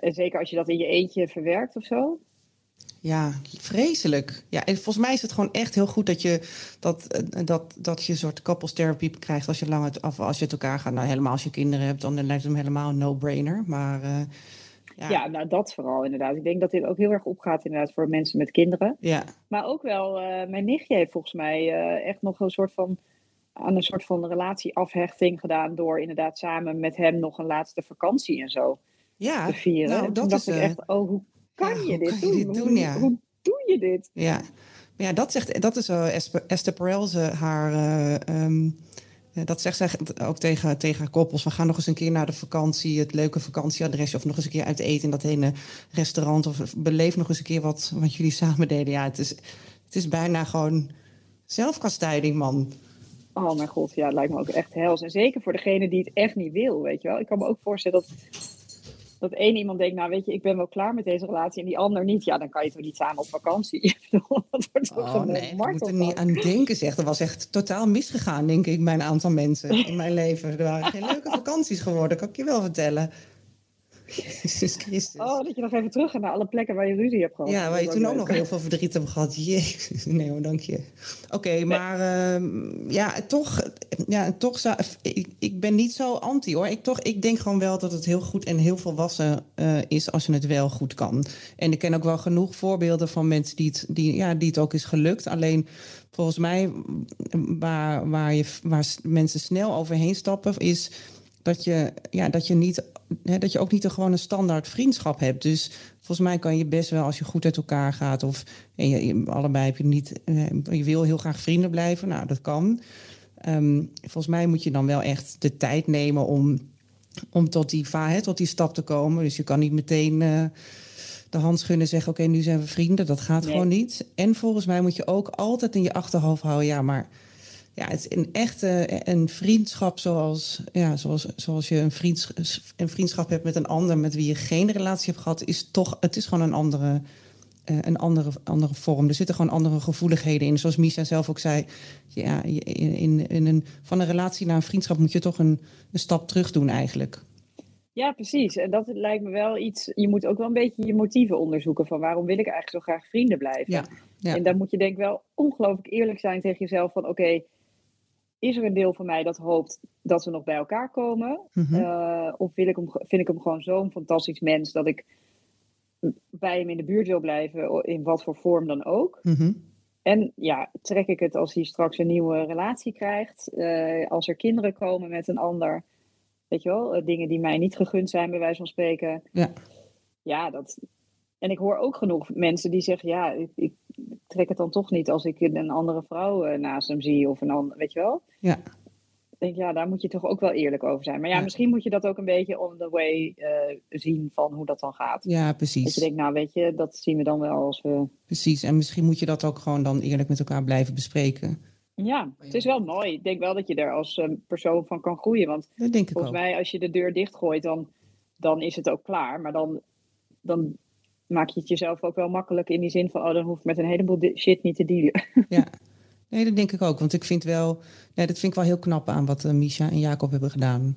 zeker als je dat in je eentje verwerkt of zo. Ja, vreselijk. Ja, en volgens mij is het gewoon echt heel goed dat je, dat, eh, dat, dat je een soort koppelstherapie krijgt als je lang uit, als je uit elkaar gaat. Nou, helemaal als je kinderen hebt, dan lijkt het hem helemaal een no-brainer. Maar ja, Ja. nou dat vooral inderdaad. Ik denk dat dit ook heel erg opgaat inderdaad voor mensen met kinderen. ja, Maar ook wel, eh, mijn nichtje heeft volgens mij eh, echt nog een soort van aan een soort van relatieafhechting gedaan door inderdaad samen met hem nog een laatste vakantie en zo ja, te vieren. nou, en toen dat dacht is, ik eh, echt, oh hoe kan ja, je hoe dit kan je doen? dit doen, hoe, ja. hoe doe je dit? Ja, maar ja, dat, zegt, dat is wel Esther, Perel, ze, haar, eh, ehm, eh, dat zegt zij ook tegen, tegen koppels. We gaan nog eens een keer naar de vakantie, het leuke vakantieadresje... of nog eens een keer uit eten in dat ene restaurant... of beleef nog eens een keer wat, wat jullie samen deden. Ja, het is, het is bijna gewoon zelfkastijding, man. Oh mijn god, ja, het lijkt me ook echt hels. En zeker voor degene die het echt niet wil, weet je wel. Ik kan me ook voorstellen dat, dat één iemand denkt, nou weet je, ik ben wel klaar met deze relatie en die ander niet. Ja, dan kan je toch niet samen op vakantie. Dat wordt toch Oh een nee, ik moet er niet aan denken, zeg. Er was echt totaal misgegaan, denk ik, bij een aantal mensen in mijn leven. Er waren geen leuke vakanties geworden, kan ik je wel vertellen. Jezus Christus. Oh, dat je nog even terug gaat naar alle plekken waar je ruzie hebt gehad. Ja, waar je toen ook nog heel veel verdriet hebt gehad. Jezus, nee hoor, dank je. Oké, maar ehm, ja, toch, ja, toch zou, ik, ik ben niet zo anti hoor. Ik, toch, ik denk gewoon wel dat het heel goed en heel volwassen eh, is als je het wel goed kan. En ik ken ook wel genoeg voorbeelden van mensen die het, die, ja, die het ook is gelukt. Alleen volgens mij, waar, waar, je, waar mensen snel overheen stappen, is dat je, ja, dat je, niet, hè, dat je ook niet een gewoon een standaard vriendschap hebt. Dus volgens mij kan je best wel, als je goed uit elkaar gaat... of en je, je- allebei heb je niet... eh, je wil heel graag vrienden blijven, nou, dat kan. Ehm, volgens mij moet je dan wel echt de tijd nemen om, om tot, die, hè, tot die stap te komen. Dus je kan niet meteen... eh, de hand schudden en zeggen: Oké, nu zijn we vrienden. Dat gaat Nee. gewoon niet. En volgens mij moet je ook altijd in je achterhoofd houden: ja, maar ja, het is een echte een vriendschap zoals, ja, zoals, zoals je een, vriends, een vriendschap hebt met een ander met wie je geen relatie hebt gehad, is toch, het is gewoon een andere, eh, een andere, andere vorm. Er zitten gewoon andere gevoeligheden in. Zoals Misha zelf ook zei, ja, in, in, een, van een relatie naar een vriendschap moet je toch een, een stap terug doen eigenlijk. Ja, precies. En dat lijkt me wel iets. Je moet ook wel een beetje je motieven onderzoeken van waarom wil ik eigenlijk zo graag vrienden blijven. Ja, ja. En dan moet je denk ik wel ongelooflijk eerlijk zijn tegen jezelf van oké, is er een deel van mij dat hoopt dat we nog bij elkaar komen? Mhm. Eh, of wil ik hem, vind ik hem gewoon zo'n fantastisch mens dat ik bij hem in de buurt wil blijven, in wat voor vorm dan ook? Mhm. En ja, trek ik het als hij straks een nieuwe relatie krijgt, eh, als er kinderen komen met een ander, weet je wel, eh, dingen die mij niet gegund zijn, bij wijze van spreken. Ja. Ja, dat. En ik hoor ook genoeg mensen die zeggen, ja, ik, ik trek het dan toch niet als ik een andere vrouw eh, naast hem zie of een ander, weet je wel. Ja. Denk, ja, daar moet je toch ook wel eerlijk over zijn. Maar ja, Ja. misschien moet je dat ook een beetje on the way eh, zien van hoe dat dan gaat. Ja, Dat precies. je denkt, nou weet je, dat zien we dan wel als we Precies. En misschien moet je dat ook gewoon dan eerlijk met elkaar blijven bespreken. Ja, het is wel mooi. Ik denk wel dat je er als eh, persoon van kan groeien. Want Dat denk ik volgens ook. mij, als je de deur dichtgooit, dan, dan is het ook klaar. Maar dan, dan maak je het jezelf ook wel makkelijk in die zin van... oh, dan hoef ik met een heleboel shit niet te dealen. Ja. Nee, dat denk ik ook. Want ik vind wel, nee, dat vind ik wel heel knap aan wat eh, Misha en Jacob hebben gedaan.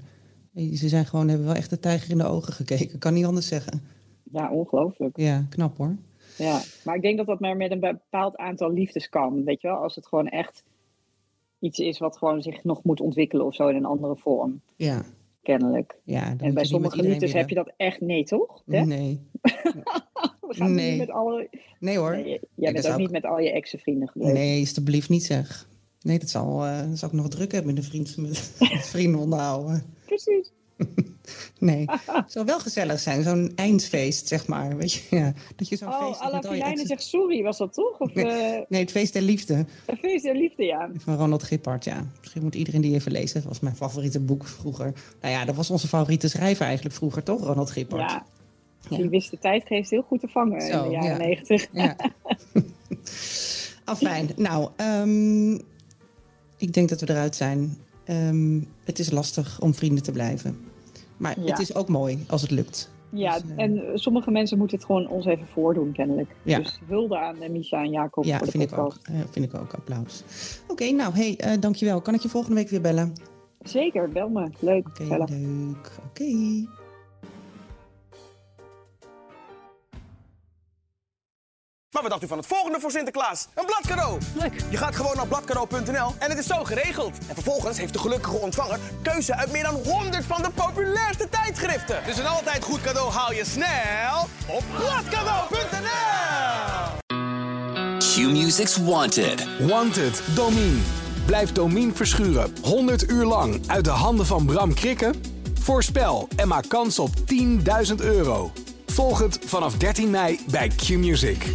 Ze zijn gewoon, hebben wel echt de tijger in de ogen gekeken. Kan niet anders zeggen. Ja, ongelooflijk. Ja, knap hoor. Ja. Maar ik denk dat dat maar met een bepaald aantal liefdes kan. Weet je wel, als het gewoon echt iets is wat gewoon zich nog moet ontwikkelen of zo in een andere vorm. Ja, Kennelijk. ja. En bij sommige liefdes heb je dat echt nee, toch? Hè? Nee. We gaan Nee. niet met alle... Nee hoor. Nee, jij bent ook niet met al je ex-vrienden geweest. nee alstublieft niet zeg. Nee, dat zal, eh, dat zal ik nog druk hebben met een vriend met, met vrienden onderhouden. Precies. Nee, het zou wel gezellig zijn. Zo'n eindfeest, zeg maar. Weet je, ja. Dat je zo'n Oh, feest hebt Alla met al je Filijnen exen. zegt sorry, was dat toch? Of Nee. eh, Nee, het feest der liefde. een feest der liefde, ja. Van Ronald Gippard, ja. Misschien moet iedereen die even lezen. Dat was mijn favoriete boek vroeger. Nou ja, dat was onze favoriete schrijver eigenlijk vroeger, toch? Ronald Gippard. Ja, Ja. die wist de tijdgeest heel goed te vangen Zo, in de jaren ja. negentig. Ja. Afijn. Nou, ehm, ik denk dat we eruit zijn. Ehm, het is lastig om vrienden te blijven. Maar Ja. het is ook mooi als het lukt. Ja, Dus, eh, en sommige mensen moeten het gewoon ons even voordoen, kennelijk. Ja. Dus hulde aan Misha en Jacob Ja, voor de vind ik, ook, vind ik ook. Applaus. Oké, nou, hey, eh, dankjewel. Kan ik je volgende week weer bellen? Zeker, bel me. Leuk, Oké, leuk. Oké. Maar wat dacht u van het volgende voor Sinterklaas? Een bladcadeau! Leuk. Je gaat gewoon naar bladcadeau.nl en het is zo geregeld. En vervolgens heeft de gelukkige ontvanger keuze uit meer dan 100 van de populairste tijdschriften. Dus een altijd goed cadeau haal je snel op bladcadeau.nl. Q-Music's Wanted. Wanted, Domine. Blijf Domine verschuren 100 uur lang uit de handen van Bram Krikken? Voorspel en maak kans op 10.000 euro. Volg het vanaf 13 mei bij Q-Music.